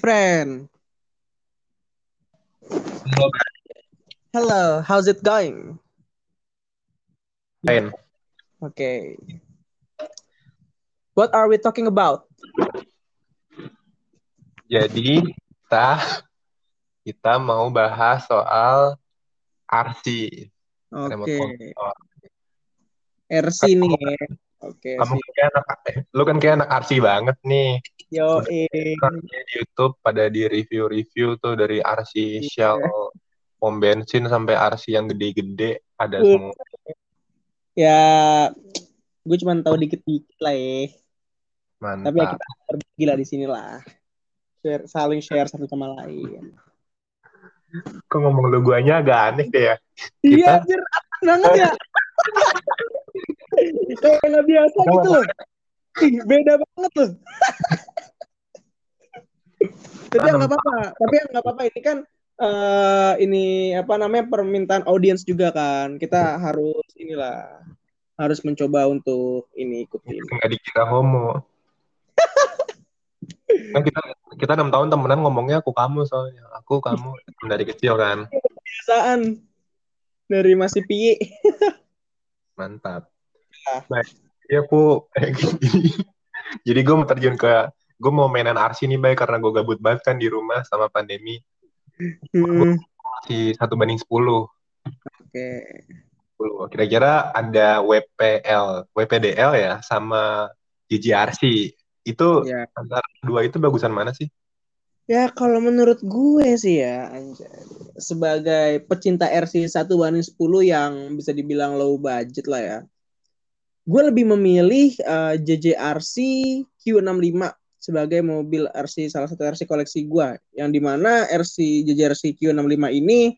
friend. Halo, Hello, how's it going? Fine. Okay. What are we talking about? Jadi kita kita mau bahas soal RC, Oke, control. RC nih. ya. Oke, kamu sih. kan kayak anak, eh, lu kan kayak anak RC banget nih. Yo, kan di YouTube pada di review-review tuh dari RC Shell pom bensin sampai RC yang gede-gede ada semua. ya, gue cuma tahu dikit-dikit lah ya. Tapi ya Mantap. kita berbagi lah di sini lah. Share, saling share satu sama lain. Kok ngomong lu guanya agak aneh deh ya. Iya, Kita anjir, banget ya. Kayak nggak biasa gitu loh. Ih, beda banget loh. Tapi ya nggak apa-apa. Tapi ya nggak apa-apa. Ini kan eh ini apa namanya permintaan audiens juga kan. Kita harus inilah harus mencoba untuk ini ikutin. nggak dikira homo. Kan kita kita enam tahun temenan ngomongnya aku kamu soalnya. Aku kamu dari kecil kan. Kebiasaan dari masih piye. Mantap. Ah. Nah, jadi aku kayak gini. Jadi gue mau terjun ke gue mau mainan RC nih baik karena gue gabut banget kan di rumah sama pandemi. Hmm, Masih satu banding 10. Oke. 10. Kira-kira ada WPL, WPDL ya sama GGRC. Itu Ya. antara dua itu bagusan mana sih? Ya kalau menurut gue sih ya anjay. sebagai pecinta RC 1 banding 10 yang bisa dibilang low budget lah ya. Gue lebih memilih eh, JJRC Q65 sebagai mobil RC salah satu RC koleksi gue yang di mana RC JJRC Q65 ini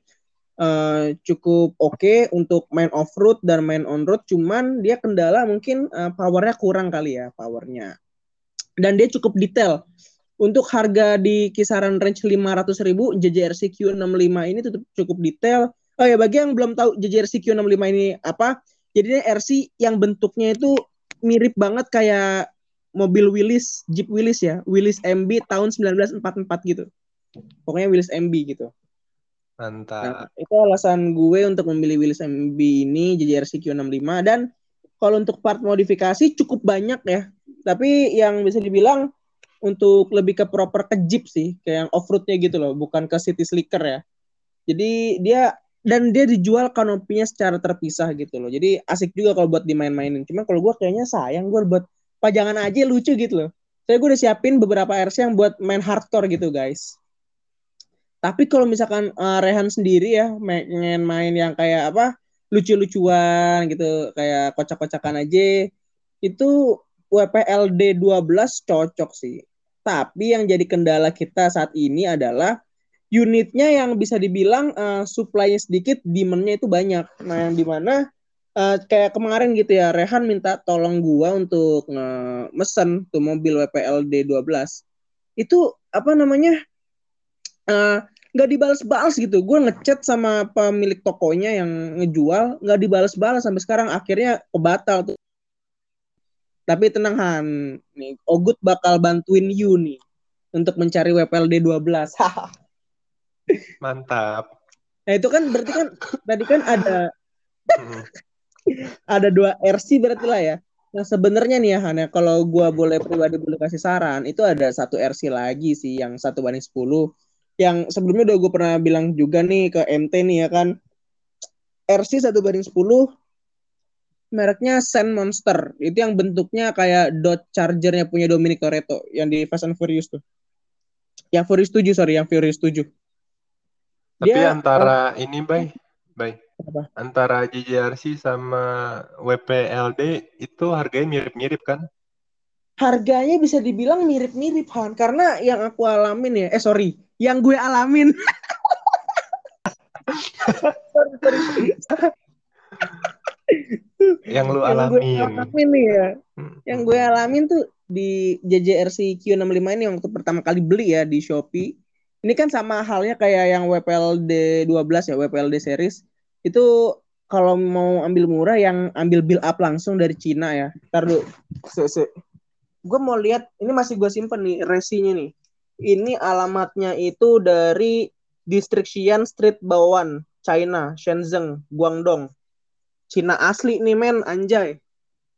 eh, cukup oke untuk main off road dan main on road cuman dia kendala mungkin eh, powernya kurang kali ya powernya. Dan dia cukup detail. Untuk harga di kisaran range 500 ribu JJRC Q65 ini tutup cukup detail. Oh ya bagi yang belum tahu JJRC Q65 ini apa jadinya RC yang bentuknya itu mirip banget kayak mobil Willys Jeep Willys ya Willys MB tahun 1944 gitu pokoknya Willys MB gitu Nah, Mantap. itu alasan gue untuk memilih Willys MB ini JJRC Q65 dan kalau untuk part modifikasi cukup banyak ya. Tapi yang bisa dibilang untuk lebih ke proper ke Jeep sih, kayak yang off-roadnya gitu loh, bukan ke city slicker ya. Jadi dia dan dia dijual kanopinya secara terpisah gitu loh. Jadi asik juga kalau buat dimain-mainin. Cuman kalau gue kayaknya sayang gue buat pajangan aja lucu gitu loh. Saya gue udah siapin beberapa RC yang buat main hardcore gitu guys. Tapi kalau misalkan eh, Rehan sendiri ya pengen main yang kayak apa lucu-lucuan gitu kayak kocak-kocakan aja itu WPLD 12 cocok sih. Tapi yang jadi kendala kita saat ini adalah unitnya yang bisa dibilang eh, supply-nya sedikit, demand-nya itu banyak. Nah, yang di mana eh, kayak kemarin gitu ya, Rehan minta tolong gua untuk mesen tuh mobil WPLD 12. Itu apa namanya? eh, nggak dibalas-balas gitu. Gue ngechat sama pemilik tokonya yang ngejual, nggak dibalas-balas sampai sekarang. Akhirnya kebatal tuh. Tapi tenang Han, nih Ogut bakal bantuin you nih untuk mencari WPLD 12. Mantap. nah itu kan berarti kan tadi kan ada ada dua RC berarti lah ya. Nah sebenarnya nih ya Han ya, kalau gua boleh pribadi boleh kasih saran, itu ada satu RC lagi sih yang satu banding 10 yang sebelumnya udah gue pernah bilang juga nih ke MT nih ya kan. RC satu banding 10 mereknya Sand Monster. Itu yang bentuknya kayak dot chargernya punya Dominic Toretto yang di Fast and Furious tuh. Yang Furious 7 sorry yang Furious 7 Tapi Dia- antara ini, Bay, Bay, Apa? antara JJRC sama WPLD itu harganya mirip-mirip kan? harganya bisa dibilang mirip-mirip Han karena yang aku alamin ya eh sorry yang gue alamin sorry, sorry. Yang lu yang gue alamin nih ya Hmm. yang gue alamin tuh di JJRC Q65 ini yang waktu pertama kali beli ya di Shopee. Ini kan sama halnya kayak yang WPLD 12 ya, WPLD series. Itu kalau mau ambil murah yang ambil build up langsung dari Cina ya. Ntar dulu. Gue mau lihat, ini masih gue simpen nih resinya nih. Ini alamatnya itu dari Distrik Xi'an Street Baoan, China, Shenzhen, Guangdong. Cina asli nih men, anjay.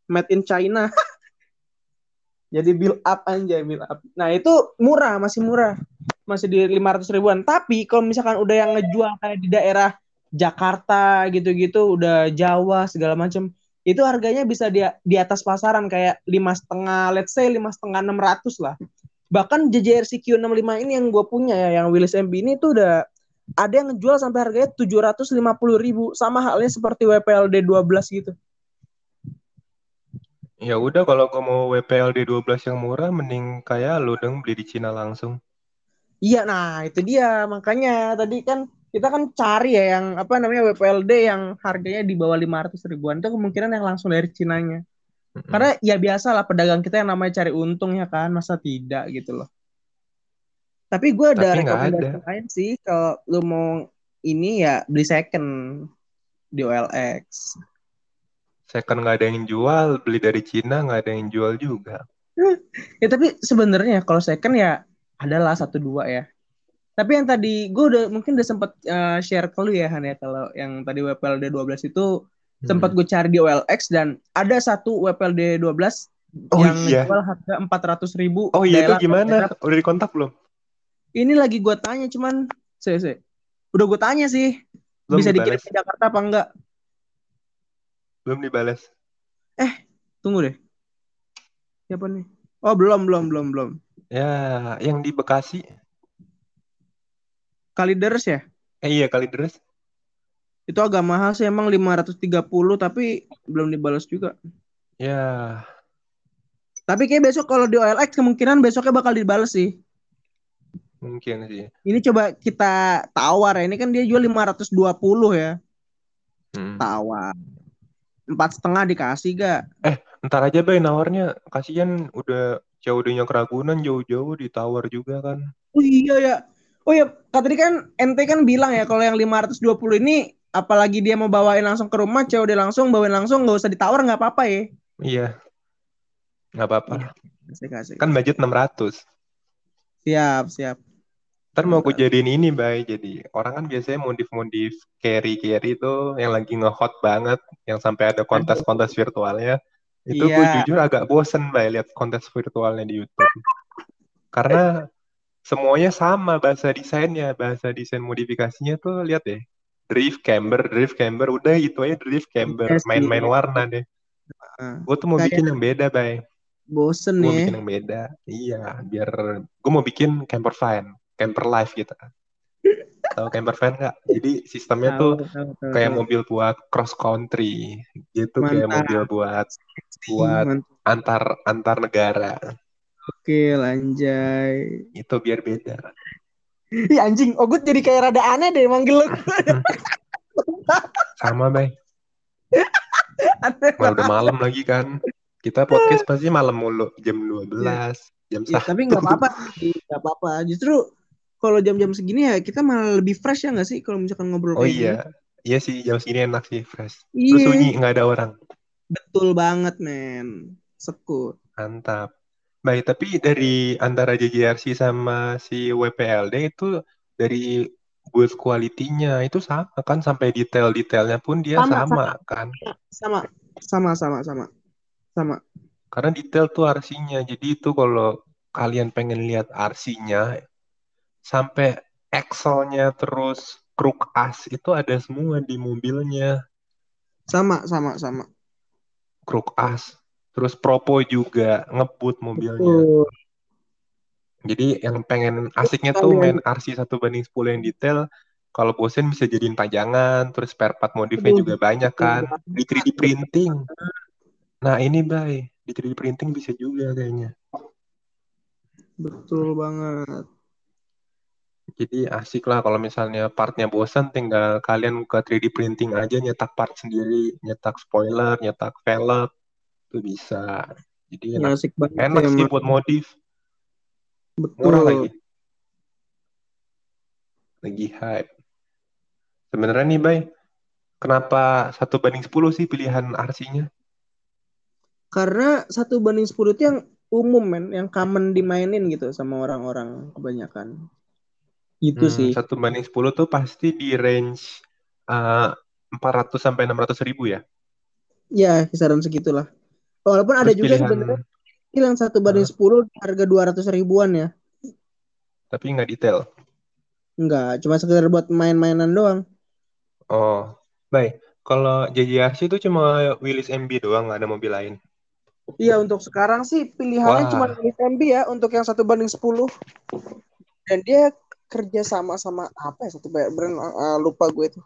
Made in China. Jadi build up anjay, build up. Nah itu murah, masih murah. Masih di 500 ribuan. Tapi kalau misalkan udah yang ngejual kayak di daerah Jakarta gitu-gitu, udah Jawa segala macam, itu harganya bisa di, di atas pasaran kayak lima setengah, let's say lima setengah enam ratus lah. Bahkan JJRC Q65 ini yang gue punya ya, yang Willis MB ini tuh udah ada yang ngejual sampai harganya tujuh ratus lima puluh ribu, sama halnya seperti WPLD 12 gitu. Ya udah kalau kamu mau WPLD 12 yang murah mending kayak lu dong beli di Cina langsung. Iya, nah itu dia makanya tadi kan kita kan cari ya yang apa namanya WPLD yang harganya di bawah 500 ribuan itu kemungkinan yang langsung dari Cinanya. Mm-hmm. Karena ya biasa lah pedagang kita yang namanya cari untung ya kan, masa tidak gitu loh. Tapi gue ada rekomendasi lain sih kalau lu mau ini ya beli second di OLX second nggak ada yang jual beli dari Cina nggak ada yang jual juga ya tapi sebenarnya kalau second ya adalah satu dua ya tapi yang tadi gue udah mungkin udah sempet uh, share ke lu ya Han ya kalau yang tadi WPLD 12 itu hmm. sempat gue cari di OLX dan ada satu WPLD 12 oh, yang iya. jual harga empat ratus ribu. Oh iya itu gimana? Daerah. Udah dikontak belum? Ini lagi gue tanya cuman, saya sih, udah gue tanya sih, belum bisa dikirim ke Jakarta apa enggak? Belum dibalas. Eh, tunggu deh. Siapa nih? Oh, belum, belum, belum, belum. Ya, yang di Bekasi. Kalideres ya? Eh, iya, Kalideres. Itu agak mahal sih, emang 530, tapi belum dibalas juga. Ya. Tapi kayak besok kalau di OLX kemungkinan besoknya bakal dibalas sih. Mungkin sih. Ini coba kita tawar ya. Ini kan dia jual 520 ya. Hmm. Tawar empat setengah dikasih gak? Eh, ntar aja bay nawarnya. Kasian udah jauh dari keragunan jauh-jauh ditawar juga kan. Oh iya ya. Oh ya, tadi kan ente kan bilang ya kalau yang 520 ini apalagi dia mau bawain langsung ke rumah, dia langsung bawain langsung nggak usah ditawar nggak apa-apa ya. Iya. Nggak apa-apa. Iya, kan budget 600. Siap, siap. Ntar mau gue jadiin ini, Bay. Jadi orang kan biasanya modif-modif carry-carry itu yang lagi nge-hot banget, yang sampai ada kontes-kontes virtualnya. Itu yeah. gue jujur agak bosen, Bay, lihat kontes virtualnya di YouTube. Karena semuanya sama bahasa desainnya, bahasa desain modifikasinya tuh lihat deh. Drift camber, drift camber, udah itu aja drift camber, iya main-main warna deh. Uh, gue tuh mau bikin yang beda, Bay. Bosen gue ya. bikin yang beda. Iya, biar gue mau bikin camper fine camper life gitu. Tahu camper van nggak? Jadi sistemnya tuh kayak mobil buat cross country, gitu Mantap. kayak mobil buat buat Mantap. antar antar negara. Oke, lanjai. Itu biar beda. Ih anjing, Ogut jadi kayak rada aneh deh manggil lo. Sama, Bay. Mal udah malam lagi kan. Kita podcast pasti malam mulu, jam 12, iya. jam ya, Tapi nggak apa-apa, nggak apa-apa. Justru kalau jam-jam segini ya kita malah lebih fresh ya nggak sih? Kalau misalkan ngobrol oh iya. gini. iya sih jam segini enak sih fresh. Iya. terus sunyi nggak ada orang. Betul banget men. Sekut. Mantap. Baik tapi dari antara JJRC sama si WPLD itu dari build quality-nya itu sama kan? Sampai detail-detailnya pun dia sama, sama, sama. kan? Sama sama sama sama. Sama. Karena detail tuh RC-nya jadi itu kalau kalian pengen lihat RC-nya sampai axle-nya terus kruk as itu ada semua di mobilnya. Sama, sama, sama. Kruk as. Terus propo juga ngebut mobilnya. Jadi yang pengen asiknya tuh main RC satu banding 10 yang detail. Kalau bosen bisa jadiin pajangan, terus spare part modifnya juga banyak kan. Di 3D printing. Nah ini bay, di 3D printing bisa juga kayaknya. Betul banget. Jadi asik lah kalau misalnya partnya bosan tinggal kalian ke 3D printing aja nyetak part sendiri, nyetak spoiler, nyetak velg itu bisa. Jadi enak, ya, asik banget enak ya, sih buat modif. Betul. Murah lagi. Lagi hype. Sebenarnya nih, Bay, kenapa satu banding 10 sih pilihan RC-nya? Karena satu banding 10 itu yang umum men, yang common dimainin gitu sama orang-orang kebanyakan. Gitu Hmm, sih. satu banding 10 tuh pasti di range uh, 400 sampai 600 ribu ya. Ya, kisaran segitulah. Walaupun ada Terus juga pilihan, sebenarnya bilang satu banding Hah? 10 harga 200 ribuan ya. tapi nggak detail. Enggak, cuma sekedar buat main-mainan doang. Oh, baik. Kalau JJRC itu cuma Willis MB doang, nggak ada mobil lain. Iya, untuk sekarang sih pilihannya cuma Wah, Willis MB ya untuk yang satu banding 10. Dan dia kerja sama sama apa ya satu brand uh, lupa gue tuh.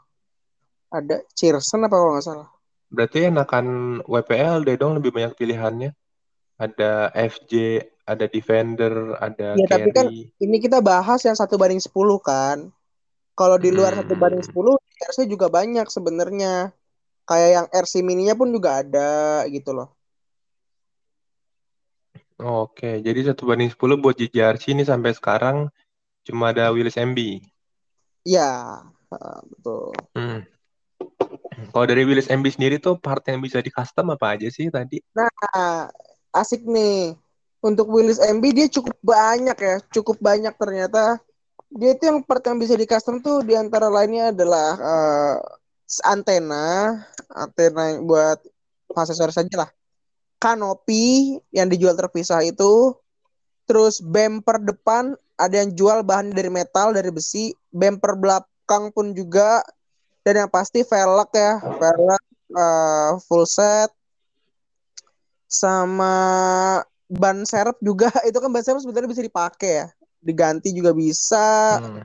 Ada Cheerson apa kalau nggak salah. berarti enakan WPLD dong lebih banyak pilihannya. Ada FJ, ada Defender, ada Iya, tapi kan Carry. ini kita bahas yang satu banding 10 kan. Kalau di luar satu banding Hmm, 10, RC juga banyak sebenarnya. Kayak yang RC mininya pun juga ada gitu loh. Oke, jadi satu banding 10 buat JJRC ini sampai sekarang cuma ada Willis MB. Iya, uh, betul. Hmm. Kalau dari Willis MB sendiri tuh part yang bisa di custom apa aja sih tadi? Nah, asik nih. Untuk Willis MB dia cukup banyak ya, cukup banyak ternyata. Dia itu yang part yang bisa di custom tuh di antara lainnya adalah uh, antena, antena buat aksesoris saja lah. Kanopi yang dijual terpisah itu, terus bumper depan ada yang jual bahan dari metal, dari besi, bumper belakang pun juga, dan yang pasti velg ya, velg uh, full set, sama ban serep juga. Itu kan ban serep sebenarnya bisa dipakai ya. Diganti juga bisa. Hmm.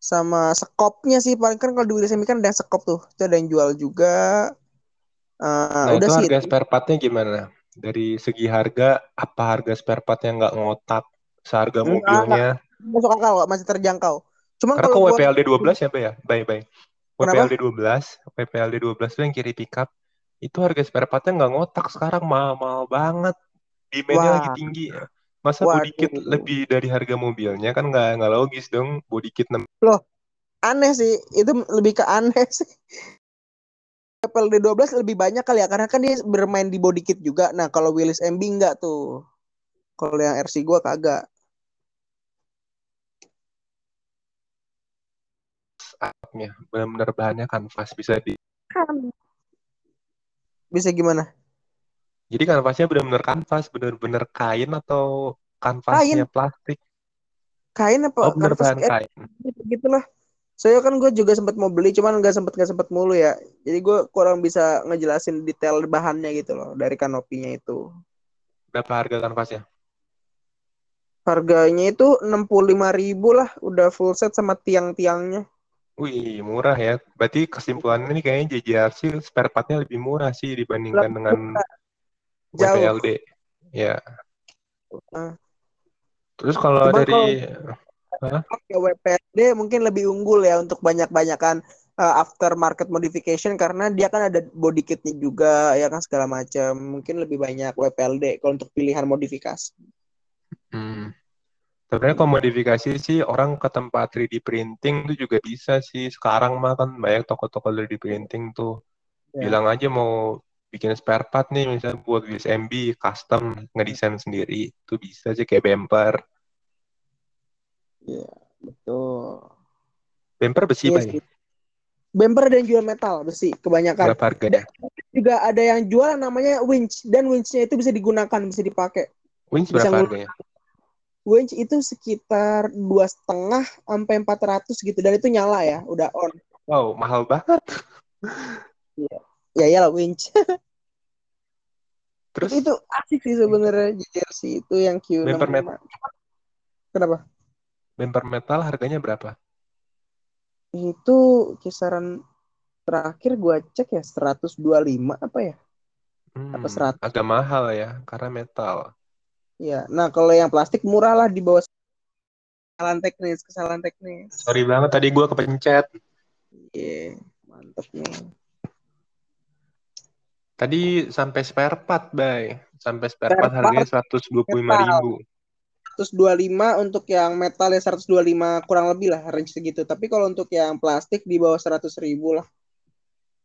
sama sekopnya sih paling kan kalau di Willy kan ada yang sekop tuh. Itu ada yang jual juga. Uh, Nah, udah itu sih harga spare partnya gimana? Dari segi harga, apa harga spare part yang nggak ngotak seharga enggak mobilnya? masuk akal kok masih terjangkau cuman Karena kalau buat WPLD 12 ya, Pak ya? Baik, baik. WPLD 12, WPLD 12 tuh yang kiri pickup, itu harga spare partnya nggak ngotak sekarang, mahal-mahal banget. Demand-nya lagi wah tinggi. Masa body kit lebih dari harga mobilnya? Kan nggak nggak logis dong, body kit 6 loh aneh sih itu lebih ke aneh sih PLD 12 lebih banyak kali ya karena kan dia bermain di body kit juga nah kalau Willis MB enggak tuh kalau yang RC gua kagak atapnya. Benar-benar bahannya kanvas bisa di bisa gimana Jadi kanvasnya benar-benar kanvas, benar-benar kain atau kain kanvasnya plastik? kain apa Oh, kanvas bahan eh, kain. gitu gitulah saya kan gue juga sempat mau beli cuman nggak sempet nggak sempet mulu ya jadi gue kurang bisa ngejelasin detail bahannya gitu loh dari kanopinya itu Berapa harga kanvasnya? harganya itu enam puluh lima ribu lah udah full set sama tiang-tiangnya Wih, murah ya. Berarti kesimpulannya ini kayaknya JJRC spare partnya lebih murah sih dibandingkan Lebih dengan jauh WPLD. Ya. Nah, Terus kalau kalau dari Hah? ya WPD mungkin lebih unggul ya untuk banyak-banyakan uh, aftermarket modification karena dia kan ada body kitnya juga ya kan segala macam mungkin lebih banyak WPLD kalau untuk pilihan modifikasi Hmm. Sebenarnya kalau modifikasi sih orang ke tempat 3D printing itu juga bisa sih. Sekarang mah kan banyak toko-toko 3D printing tuh. ya Bilang aja mau bikin spare part nih misalnya buat USMB custom ngedesain sendiri. Itu bisa sih kayak bumper. ya betul Bumper besi, Iya Pak. sih. Bumper dan jual metal besi kebanyakan. Berapa harganya? Dan juga ada yang jual namanya winch dan winchnya itu bisa digunakan bisa dipakai. Winch berapa harganya? Winch itu sekitar dua setengah sampai 400 gitu dan itu nyala ya, udah on. Wow, mahal banget. Ya ya lah winch. Terus itu asik sih sebenarnya jersey itu yang Q65. bumper metal, Kenapa? bumper metal harganya berapa? Itu kisaran terakhir gua cek ya 125 apa ya? Apa Hmm, 100? agak mahal ya, karena metal. Ya. Nah, kalau yang plastik murah lah di bawah kesalahan teknis, kesalahan teknis. Sorry banget tadi gua kepencet. Iya, mantep nih. Tadi sampai spare part, Bay. Sampai spare Spare part harganya part 125.000 metal. ribu. 125 untuk yang metal ya 125 kurang lebih lah range segitu. Tapi kalau untuk yang plastik di bawah 100 ribu lah.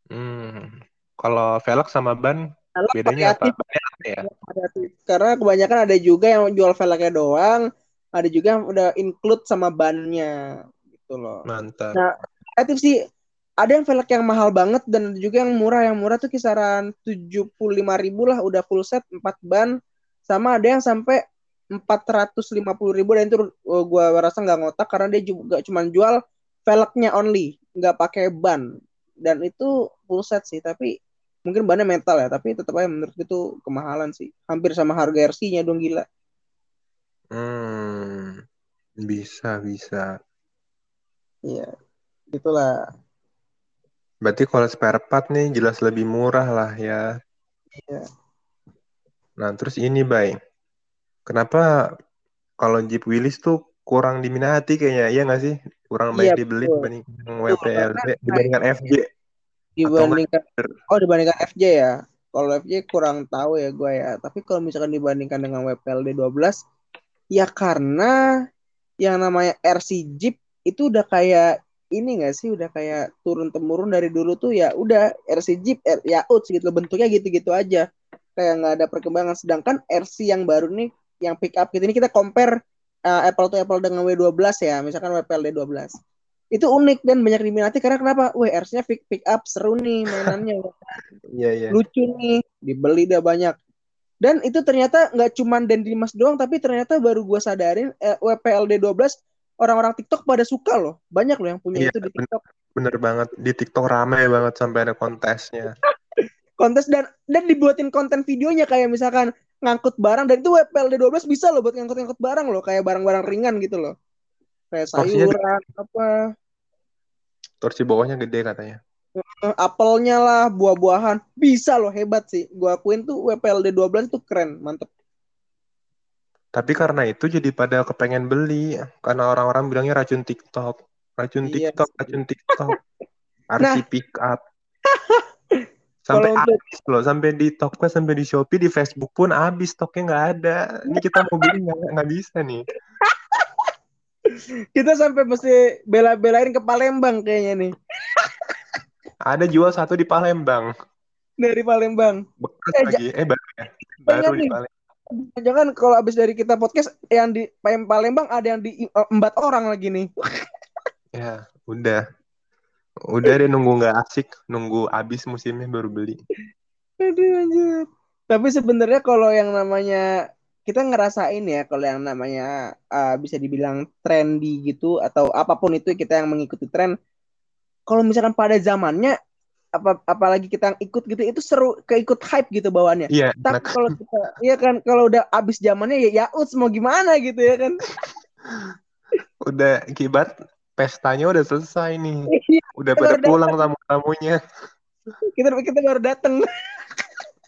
Hmm. Kalau velg sama ban Bedanya apa? Ya? Karena kebanyakan ada juga yang jual velgnya doang, ada juga yang udah include sama bannya gitu loh. Mantap. Nah, kreatif sih ada yang velg yang mahal banget dan juga yang murah. Yang murah tuh kisaran 75 ribu lah udah full set 4 ban sama ada yang sampai 450 ribu dan itu oh, gue rasa nggak ngotak karena dia juga cuma jual velgnya only nggak pakai ban dan itu full set sih tapi mungkin bannya metal ya tapi tetap aja menurut itu kemahalan sih. Hampir sama harga RC-nya dong gila. Hmm bisa bisa. Iya itulah berarti kalau spare part nih jelas lebih murah lah ya. Iya. Nah terus ini baik kenapa kalau Jeep Willys tuh kurang diminati kayaknya, iya nggak sih? Kurang banyak iya, dibeli dibandingkan WPLB, dibandingkan FJ. Dibandingkan, oh dibandingkan FJ ya. Kalau FJ kurang tahu ya gue ya. Tapi kalau misalkan dibandingkan dengan WPLD 12, ya karena yang namanya RC Jeep itu udah kayak ini gak sih? Udah kayak turun temurun dari dulu tuh ya udah RC Jeep ya uts gitu bentuknya gitu-gitu aja. Kayak nggak ada perkembangan. Sedangkan RC yang baru nih yang pick up gitu ini kita compare uh, Apple to Apple dengan W12 ya. Misalkan WPLD 12 itu unik dan banyak diminati karena kenapa? Wah, RC-nya pick, pick up seru nih mainannya. yeah, yeah. Lucu nih, dibeli dah banyak. Dan itu ternyata nggak cuman dan Dimas doang, tapi ternyata baru gue sadarin eh, WPLD 12 orang-orang TikTok pada suka loh. Banyak loh yang punya yeah, itu di TikTok. Bener, bener banget. Di TikTok ramai banget sampai ada kontesnya kontes dan dan dibuatin konten videonya kayak misalkan ngangkut barang dan itu WPLD 12 bisa loh buat ngangkut-ngangkut barang loh kayak barang-barang ringan gitu loh kayak sayuran apa torsi bawahnya gede katanya. Apelnya lah buah-buahan. Bisa loh hebat sih. Gua akuin tuh WPLD 12 tuh keren mantep. Tapi karena itu jadi pada kepengen beli karena orang-orang bilangnya racun TikTok. Racun iya TikTok racun TikTok. RC nah, pick up sampai habis loh sampai di Tokped sampai di Shopee di Facebook pun habis stoknya nggak ada. Ini kita mau beli nggak bisa nih kita sampai mesti bela-belain ke Palembang kayaknya nih. Ada jual satu di Palembang. Dari Palembang. Bekas eh, lagi. eh baru ya? Baru di Palembang jangan kalau habis dari kita podcast yang di Palembang ada yang di empat orang lagi nih. Ya udah. Udah deh nunggu nggak asik, nunggu abis musimnya baru beli. Aduh anjir. Tapi sebenarnya kalau yang namanya kita ngerasain ya kalau yang namanya uh, bisa dibilang trendy gitu atau apa pun itu kita yang mengikuti tren. Kalau misalkan pada zamannya apa apalagi kita yang ikut gitu itu seru keikut hype gitu bawaannya. Iya. Tapi kalau kita iya kan kalau udah abis zamannya ya ya mau gimana gitu ya kan. udah kibat pestanya udah selesai nih. Iya, udah pada pulang tamu-tamunya. Kita kita baru dateng.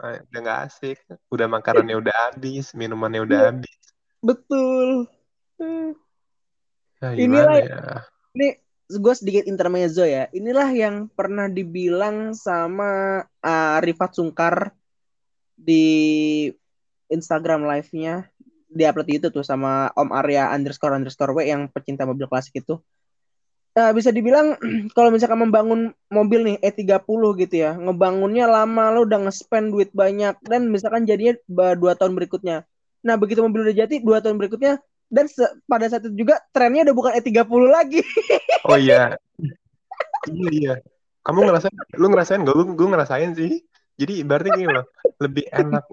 Udah gak asik. Udah makanannya udah habis, minumannya udah iya. habis. Betul. Nah, Inilah ya? ini gue sedikit intermezzo ya. Inilah yang pernah dibilang sama uh, Rifat Sungkar di Instagram live-nya di upload itu tuh sama Om Arya underscore underscore W yang pecinta mobil klasik itu uh, bisa dibilang kalau misalkan membangun mobil nih E30 gitu ya, ngebangunnya lama lo udah nge-spend duit banyak dan misalkan jadinya dua tahun berikutnya. Nah begitu mobil udah jadi dua tahun berikutnya dan pada saat itu juga trennya udah bukan E30 lagi. oh iya. iya iya. Kamu ngerasain, lu ngerasain gak? Lu, gue ngerasain sih. Jadi berarti gini loh, lebih enak.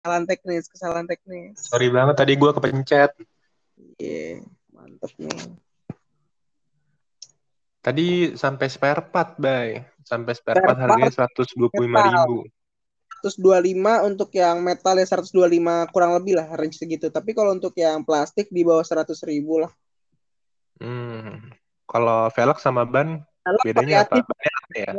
Kesalahan teknis, kesalahan teknis. Sorry banget tadi gue kepencet. Iya, yeah, mantep nih. Tadi sampai spare part, Bay. Sampai spare, spare part harganya seratus dua puluh lima ribu. lima untuk yang metal ya lima kurang lebih lah range segitu. Tapi kalau untuk yang plastik di bawah seratus ribu lah. Hmm. Kalau velg sama ban velg bedanya apa? Ya?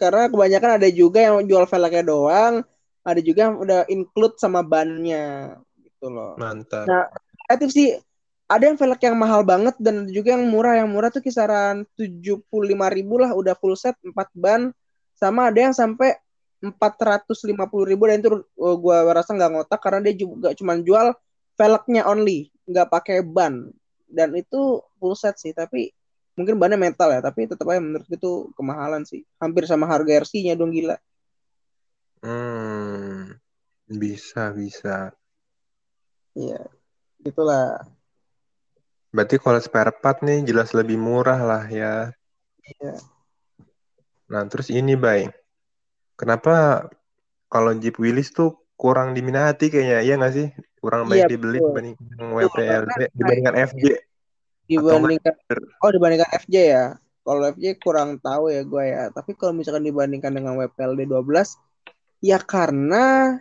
Karena kebanyakan ada juga yang jual velgnya doang, ada juga yang udah include sama bannya gitu loh. Mantap. Nah, kreatif sih ada yang velg yang mahal banget dan juga yang murah. Yang murah tuh kisaran 75 ribu lah udah full set 4 ban. Sama ada yang sampai 450 ribu dan itu oh, gue rasa nggak ngotak karena dia juga cuma jual velgnya only nggak pakai ban. Dan itu full set sih tapi mungkin bannya metal ya tapi tetap aja menurut itu kemahalan sih. Hampir sama harga RC-nya dong gila. Hmm, bisa, bisa. Iya, itulah. Berarti kalau spare part nih jelas lebih murah lah ya. Iya. Nah, terus ini, Bay. Kenapa kalau Jeep Willys tuh kurang diminati kayaknya, iya nggak sih? Kurang Iya, baik dibeli betul. dibandingkan WPLD, dibandingkan FJ. dibandingkan oh dibandingkan FJ ya kalau FJ kurang tahu ya gue ya tapi kalau misalkan dibandingkan dengan WPLD 12 ya karena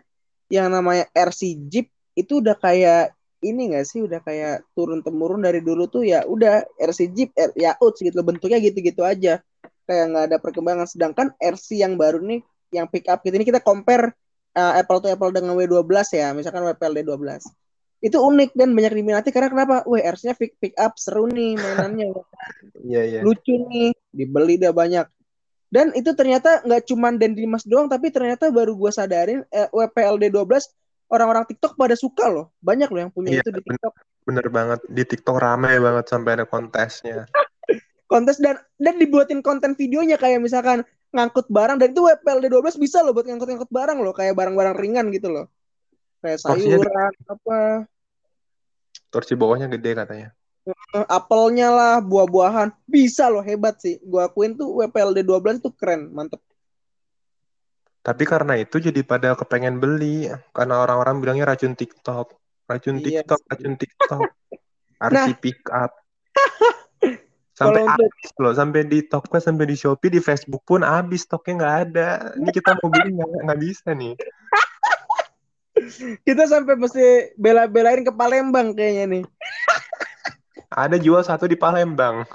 yang namanya RC Jeep itu udah kayak ini gak sih udah kayak turun temurun dari dulu tuh ya udah RC Jeep R, ya uts gitu bentuknya gitu-gitu aja kayak nggak ada perkembangan sedangkan RC yang baru nih yang pick up gitu ini kita compare uh, Apple to Apple dengan W12 ya misalkan WPLD 12 itu unik dan banyak diminati karena kenapa? Wah, RC-nya pick, pick up seru nih mainannya. Iya, iya. Lucu nih, dibeli udah banyak. Dan itu ternyata nggak cuman dan Dimas doang, tapi ternyata baru gue sadarin eh, WPLD 12 orang-orang TikTok pada suka loh. Banyak loh yang punya Iya, itu di TikTok. Bener banget. Di TikTok ramai banget sampai ada kontesnya. Kontes dan dan dibuatin konten videonya kayak misalkan ngangkut barang dan itu WPLD 12 bisa loh buat ngangkut-ngangkut barang loh, kayak barang-barang ringan gitu loh. Kayak sayuran apa Torsi bawahnya gede katanya. Eh, apelnya lah, buah-buahan. Bisa loh, hebat sih. Gua akuin tuh WPLD 12 tuh keren, mantep. Tapi karena itu jadi pada kepengen beli. Karena orang-orang bilangnya racun TikTok. Racun Iya TikTok, sih. racun TikTok. RC Nah. pick up. Sampai habis loh, sampai di Tokped, sampai di Shopee, di Facebook pun habis stoknya nggak ada. Ini kita mau beli nggak bisa nih. Kita sampai mesti bela-belain ke Palembang kayaknya nih. Ada jual satu di Palembang,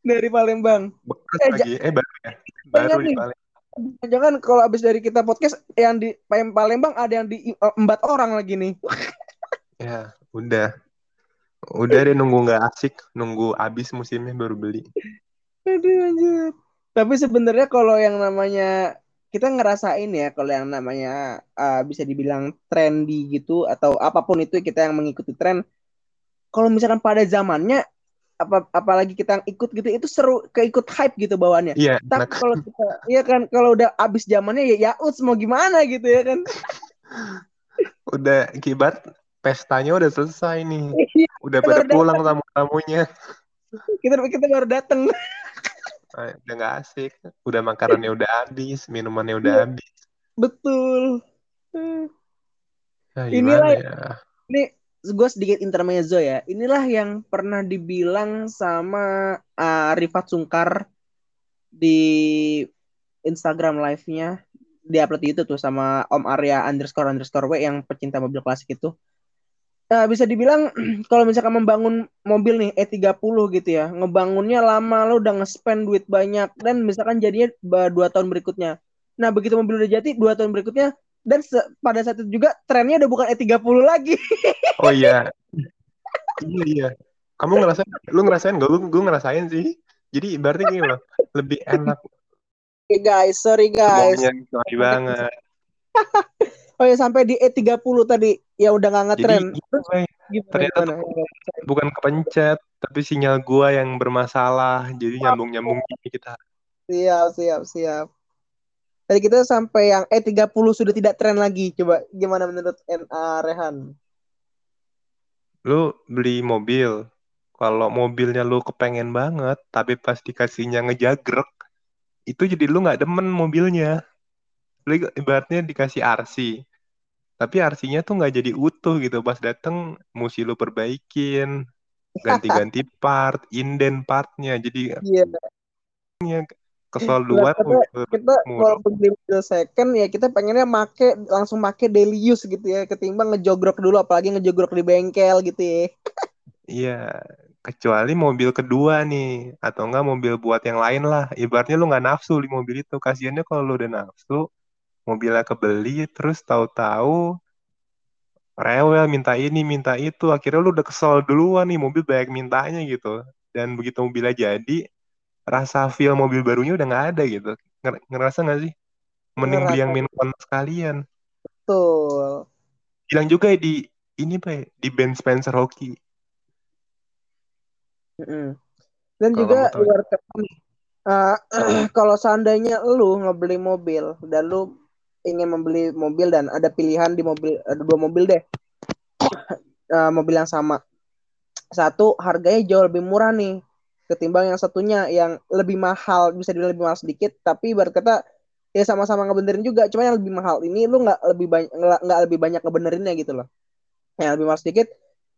Dari Palembang. bekas Eh, lagi. Eh baru ya, baru di. Palembang. Jangan kalau abis dari kita podcast yang di Palembang ada yang di eh, embat orang lagi nih. Ya, udah. Udah deh nunggu nggak asik, nunggu habis musimnya baru beli. Aduh anjir. Tapi sebenarnya kalau yang namanya kita ngerasain ya kalau yang namanya uh, bisa dibilang trendy gitu atau apa pun itu kita yang mengikuti tren. Kalau misalkan pada zamannya apa apalagi kita yang ikut gitu itu seru keikut hype gitu bawaannya. Iya, Tapi enak. kalau kita iya kan kalau udah abis zamannya ya ya uts mau gimana gitu ya kan. Udah kibat pestanya udah selesai nih. Iya, Udah pada pulang tamu-tamunya. kita kita baru dateng. Ah, Udah nggak asik. Udah makanannya udah habis, minumannya udah Iya. habis. Betul. Ya, Inilah gimana ya? ini gue sedikit intermezzo ya. Inilah yang pernah dibilang sama uh, Rifat Sungkar di Instagram live-nya di upload itu tuh sama Om Arya underscore underscore W yang pecinta mobil klasik itu. Nah, bisa dibilang kalau misalkan membangun mobil nih E30 gitu ya, ngebangunnya lama lo udah nge-spend duit banyak dan misalkan jadinya dua tahun berikutnya. Nah, begitu mobil udah jadi dua tahun berikutnya dan pada saat itu juga trennya udah bukan E30 lagi. Oh iya. Iya, iya. Kamu ngerasain, lu ngerasain gak? Gue, gue ngerasain sih. Jadi berarti gini loh, lebih enak Oke guys, sorry guys. sorry banget. Oh ya sampai di E30 tadi ya udah nggak Jadi ngetren. gitu, Terus Bay. gimana? ternyata gimana? bukan kepencet, tapi sinyal gua yang bermasalah. Jadi nyambung-nyambung gini kita. Siap, siap, siap. Tadi kita sampai yang E30 sudah tidak tren lagi. Coba gimana menurut NA Rehan? Lu beli mobil, kalau mobilnya lu kepengen banget, tapi pas dikasihnya ngejagrek, itu jadi lu nggak demen mobilnya. Lu ibaratnya dikasih RC, tapi RC-nya tuh nggak jadi utuh gitu. Pas dateng, mesti lu perbaikin, ganti-ganti part, inden partnya. Jadi Iya. kesel Lah, duluan. kita, kita kalau beli mobil second ya kita pengennya make langsung make daily use gitu ya ketimbang ngejogrok dulu apalagi ngejogrok di bengkel gitu ya. Iya, kecuali mobil kedua nih, atau enggak mobil buat yang lain lah. Ibaratnya lu nggak nafsu di mobil itu. Kasiannya kalau lu udah nafsu, mobilnya kebeli, terus tahu-tahu rewel minta ini, minta itu. Akhirnya lu udah kesel duluan nih, mobil banyak mintanya gitu. Dan begitu mobilnya jadi, rasa feel mobil barunya udah nggak ada gitu. Nger- Ngerasa nggak sih? Mending beli yang Ngerasa. min sekalian. Betul. Bilang juga ya di ini Pak, di Ben Spencer Hockey. Mm-mm. Dan Kalau juga kata nih, uh, kalau seandainya lu ngebeli mobil dan lu ingin membeli mobil dan ada pilihan di mobil ada dua mobil deh uh, mobil yang sama satu harganya jauh lebih murah nih ketimbang yang satunya yang lebih mahal bisa dibilang lebih mahal sedikit tapi berkata ya sama-sama ngebenerin juga. Cuma yang lebih mahal ini lu nggak lebih banyak nggak lebih banyak ngebenerinnya gitu loh. Yang lebih mahal sedikit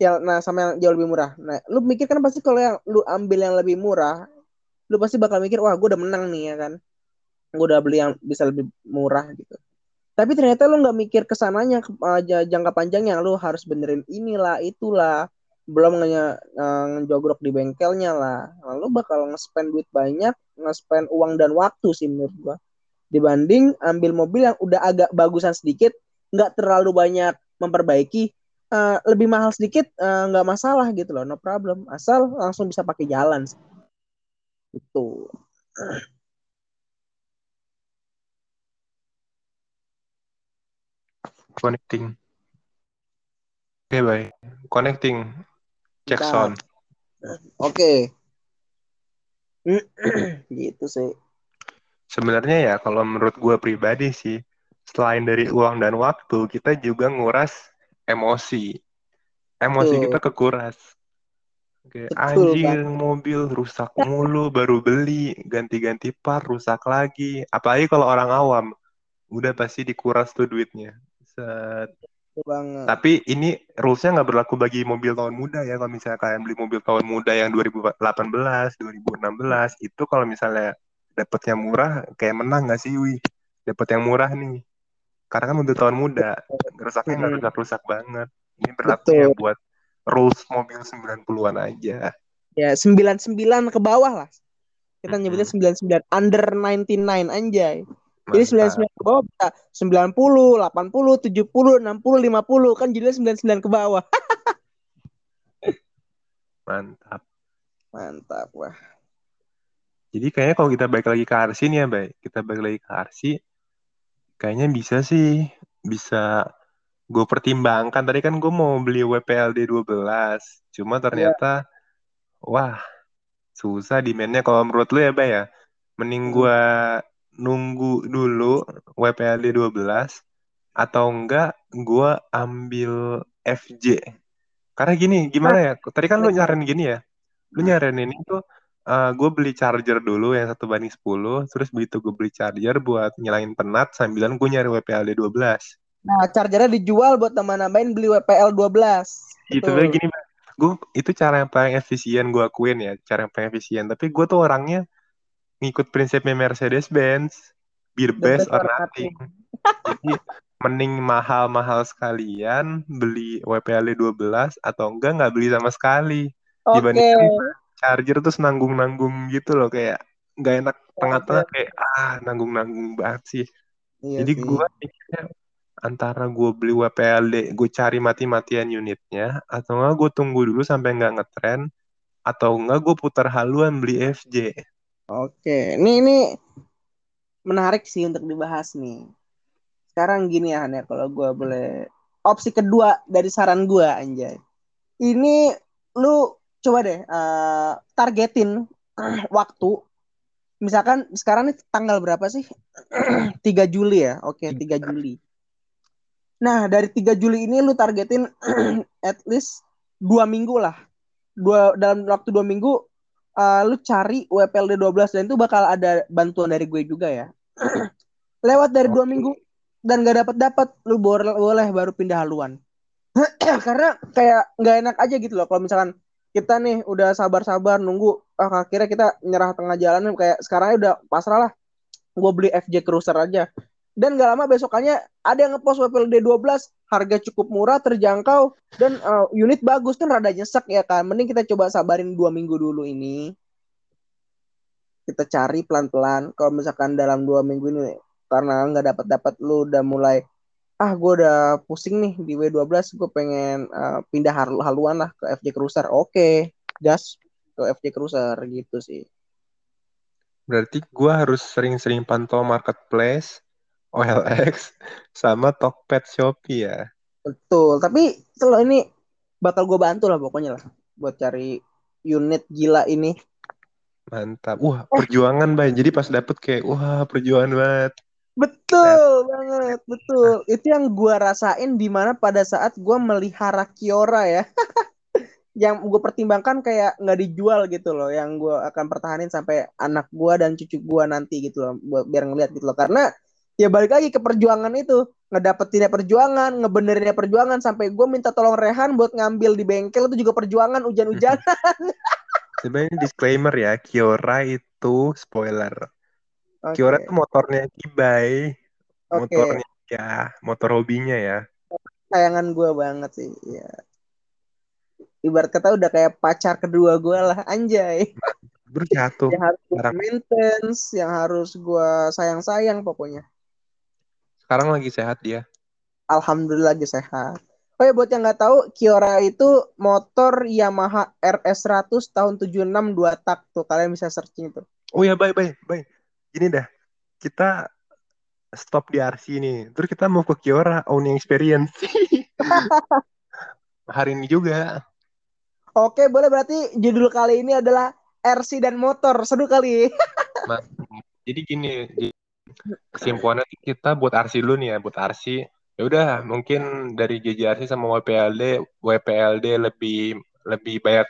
yang nah sama yang jauh lebih murah. Nah lu mikir kan pasti kalau yang lu ambil yang lebih murah lu pasti bakal mikir wah gue udah menang nih ya kan? Gue udah beli yang bisa lebih murah gitu. Tapi ternyata lu nggak mikir ke sananya aja jangka panjangnya lu harus benerin inilah itulah belum nge ngejogrok di bengkelnya lah lalu bakal nge-spend duit banyak nge-spend uang dan waktu sih menurut gua dibanding ambil mobil yang udah agak bagusan sedikit nggak terlalu banyak memperbaiki uh, lebih mahal sedikit eh, nggak uh, masalah gitu loh no problem asal langsung bisa pakai jalan itu connecting oke okay, baik connecting sound oke okay. gitu sih sebenarnya ya kalau menurut gue pribadi sih selain dari uang dan waktu kita juga nguras emosi. Emosi Betul. kita kekuras. Anjing mobil rusak mulu baru beli ganti-ganti part rusak lagi apalagi kalau orang awam udah pasti dikuras tuh duitnya Set. Banget. Tapi ini rulesnya nggak berlaku bagi mobil tahun muda ya. Kalau misalnya kalian beli mobil tahun muda yang 2018, 2016 itu kalau misalnya dapet yang murah kayak menang nggak sih, Wi? Dapet yang murah nih. Karena kan untuk tahun muda, rusaknya nggak hmm. rusak-rusak banget. Ini berlaku ya buat rules mobil 90-an aja. Ya, 99 ke bawah lah. Kita hmm. nyebutnya 99 under 99 anjay. Jadi 99 ke bawah bisa 90, 80, 70, 60, 50 kan jadinya 99 ke bawah. Mantap. Mantap wah. Jadi kayaknya kalau kita balik lagi ke Arsi nih ya, baik. Kita balik lagi ke Arsi, Kayaknya bisa sih, bisa gue pertimbangkan. Tadi kan gue mau beli WPLD 12, cuma ternyata, yeah. wah, susah demandnya kalau menurut lu ya, Bay ya. Mending hmm. Nunggu dulu WPLD 12, atau enggak gue ambil FJ. Karena gini, gimana ya? Tadi kan lu nyaranin gini ya, lu hmm. nyaranin ini tuh uh, eh, gue beli charger dulu yang satu banding 10 terus begitu gue beli charger buat nyalain penat sambilan gue nyari WPLD 12 nah chargernya dijual buat teman nambahin beli WPL 12 gitu ya gini gue itu cara yang paling efisien gue akuin ya cara yang paling efisien tapi gue tuh orangnya ngikut prinsipnya Mercedes Benz beer best or nothing jadi mending mahal-mahal sekalian beli WPL 12 atau enggak nggak beli sama sekali okay. dibandingkan charger terus nanggung-nanggung gitu loh kayak nggak enak tengah-tengah kayak ah nanggung-nanggung banget sih. Iya Jadi gue antara gue beli WPLD, gue cari mati-matian unitnya, atau enggak gue tunggu dulu sampai nggak ngetren, atau enggak gue putar haluan beli FJ. Oke, ini ini menarik sih untuk dibahas nih. Sekarang gini ya, ya kalau gue boleh opsi kedua dari saran gue anjay. Ini lu coba deh uh, targetin waktu. Misalkan sekarang nih tanggal berapa sih? 3 Juli ya? Oke okay, 3 Juli. Nah dari 3 Juli ini lu targetin at least dua minggu lah. Dua dalam waktu dua minggu uh, lu cari WPLD 12 dan itu bakal ada bantuan dari gue juga ya. Lewat dari dua minggu dan gak dapat dapat lu boleh, boleh baru pindah haluan. Karena kayak nggak enak aja gitu loh kalau misalkan kita nih udah sabar-sabar nunggu ah, akhirnya kita nyerah tengah jalan kayak sekarang udah pasrah lah. Gue beli FJ Cruiser aja. Dan gak lama besokannya ada yang ngepost WPLD 12 harga cukup murah terjangkau dan uh, unit bagus kan rada nyesek ya kan mending kita coba sabarin dua minggu dulu ini. Kita cari pelan-pelan. Kalau misalkan dalam dua minggu ini karena nggak dapat dapat lu udah mulai ah gue udah pusing nih di W12 gue pengen uh, pindah hal haluan lah ke FJ Cruiser. Oke okay, gas ke FJ Cruiser gitu sih. Berarti gue harus sering-sering pantau marketplace OLX sama Tokped Shopee ya betul tapi kalau ini bakal gue bantu lah pokoknya lah buat cari unit gila ini mantap wah perjuangan bay jadi pas dapet kayak wah perjuangan banget Betul banget, betul. Itu yang gue rasain di mana pada saat gue melihara Kiora ya. yang gue pertimbangkan kayak nggak dijual gitu loh, yang gue akan pertahanin sampai anak gue dan cucu gue nanti gitu loh, biar ngeliat gitu loh. Karena ya balik lagi ke perjuangan itu, ngedapetinnya perjuangan, ngebenerinnya perjuangan sampai gue minta tolong Rehan buat ngambil di bengkel itu juga perjuangan hujan-hujanan. Sebenarnya disclaimer ya, Kiora itu spoiler Okay. Kiora tuh motornya Kibai. Okay. Motornya ya, motor hobinya ya. Sayangan gue banget sih, ya. Ibarat kata udah kayak pacar kedua gue lah, anjay. Berjatuh. yang harus gue maintenance, yang harus gue sayang-sayang pokoknya. Sekarang lagi sehat dia. Alhamdulillah lagi sehat. Oh ya buat yang nggak tahu, Kiora itu motor Yamaha RS 100 tahun 76 dua tak tuh. Kalian bisa searching tuh. Oh ya, bye bye bye ini dah kita stop di RC nih terus kita mau ke Kiora owning experience hari ini juga oke boleh berarti judul kali ini adalah RC dan motor seru kali jadi gini kesimpulannya kita buat RC dulu nih ya buat RC ya udah mungkin dari JJRC sama WPLD WPLD lebih lebih banyak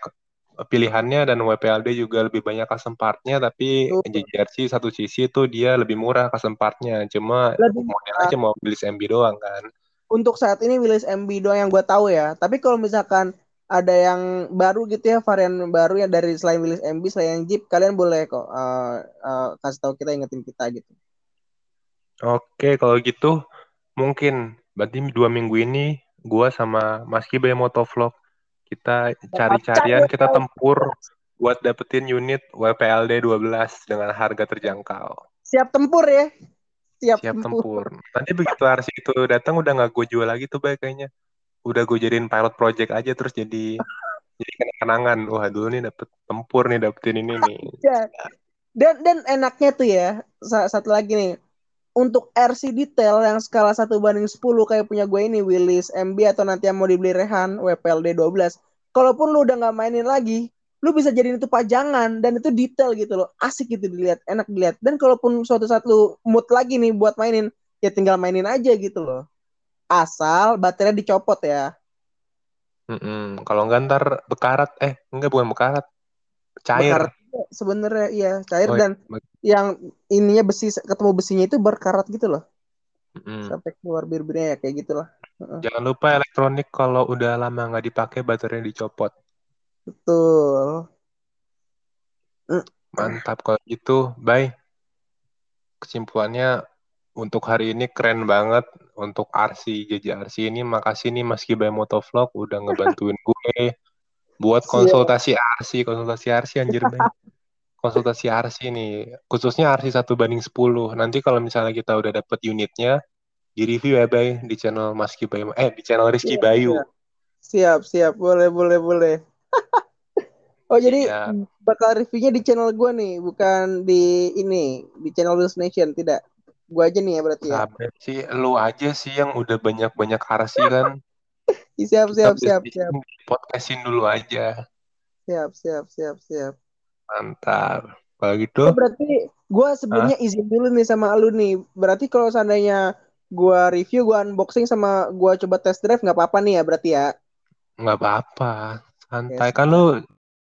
pilihannya dan WPLD juga lebih banyak custom partnya tapi uh. JRC satu sisi itu dia lebih murah custom partnya. Cuma lebih model aja mau Willis MB doang kan. Untuk saat ini Willis MB doang yang gue tahu ya. Tapi kalau misalkan ada yang baru gitu ya varian baru ya dari selain Willis MB selain Jeep kalian boleh kok uh, uh, kasih tahu kita ingetin kita gitu oke kalau gitu mungkin berarti dua minggu ini gue sama Mas Kibe Motovlog kita cari-carian, kita tempur buat dapetin unit WPLD 12 dengan harga terjangkau. Siap tempur ya. Siap, Siap tempur. tempur. Nanti begitu RC itu datang udah nggak gue jual lagi tuh baik kayaknya. Udah gue jadiin pilot project aja terus jadi jadi kenangan. Wah dulu nih dapet tempur nih dapetin ini nih. dan dan enaknya tuh ya satu lagi nih untuk RC detail yang skala 1 banding 10 kayak punya gue ini Willis MB atau nanti yang mau dibeli Rehan WPLD 12 kalaupun lu udah nggak mainin lagi lu bisa jadiin itu pajangan dan itu detail gitu loh. Asik gitu dilihat enak dilihat. Dan kalaupun suatu saat lu mood lagi nih buat mainin ya tinggal mainin aja gitu loh. Asal baterainya dicopot ya. Mm -mm. kalau enggak ntar bekarat eh enggak bukan bekarat. Cair. Bekarat sebenarnya iya. Cair oh, dan iya. yang ininya besi ketemu besinya itu berkarat gitu loh. Mm. sampai keluar bir-birnya ya kayak gitulah. Jangan lupa elektronik kalau udah lama nggak dipakai baterainya dicopot. Betul. Mantap kalau gitu. Bye. Kesimpulannya untuk hari ini keren banget. Untuk RC JJRC ini makasih nih Mas Kibai Motovlog udah ngebantuin gue buat konsultasi RC konsultasi RC anjir banget konsultasi RC nih. Khususnya RC satu banding 10 nanti kalau misalnya kita udah dapet unitnya di review ya Bay di channel Mas Bayu eh di channel Rizky yeah, Bayu. yeah. siap siap. Boleh boleh boleh. Oh jadi yeah. bakal reviewnya di channel gue nih bukan di ini di channel Wheels Nation. Tidak. Gue aja nih ya berarti ya. Sabar sih lu aja sih yang udah banyak banyak RC kan siap siap siap siap. podcastin dulu aja. Siap siap siap siap. Mantap. Kalau gitu oh, berarti gue sebelumnya huh? izin dulu nih sama lu nih. Berarti kalau seandainya gue review gue unboxing sama gue coba test drive nggak apa-apa nih ya berarti ya? Nggak apa-apa. Santai. Yes. kan lu